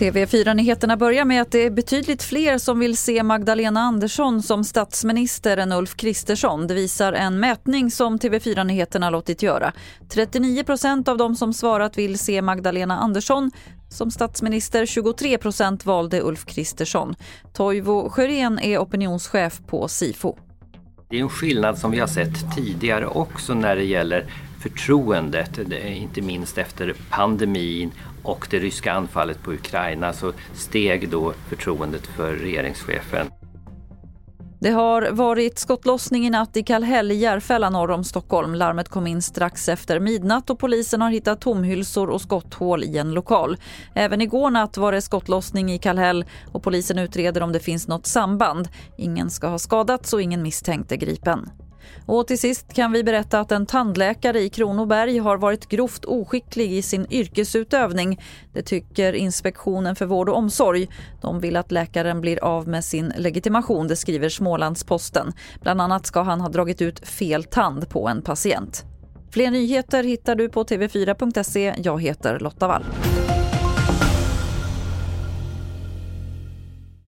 TV4-nyheterna börjar med att det är betydligt fler som vill se Magdalena Andersson som statsminister än Ulf Kristersson. Det visar en mätning som TV4-nyheterna låtit göra. 39 procent av de som svarat vill se Magdalena Andersson som statsminister. 23 procent valde Ulf Kristersson. Toivo Sjörén är opinionschef på Sifo. Det är en skillnad som vi har sett tidigare också när det gäller förtroendet, inte minst efter pandemin och det ryska anfallet på Ukraina så steg då förtroendet för regeringschefen. Det har varit skottlossning i natt i Kallhäll i Järfälla norr om Stockholm. Larmet kom in strax efter midnatt och polisen har hittat tomhylsor och skotthål i en lokal. Även igår natt var det skottlossning i Kallhäll och polisen utreder om det finns något samband. Ingen ska ha skadats och ingen misstänkt är gripen. Och till sist kan vi berätta att en tandläkare i Kronoberg har varit grovt oskicklig i sin yrkesutövning. Det tycker Inspektionen för vård och omsorg. De vill att läkaren blir av med sin legitimation, det skriver Smålandsposten. Bland annat ska han ha dragit ut fel tand på en patient. Fler nyheter hittar du på tv4.se. Jag heter Lotta Wall.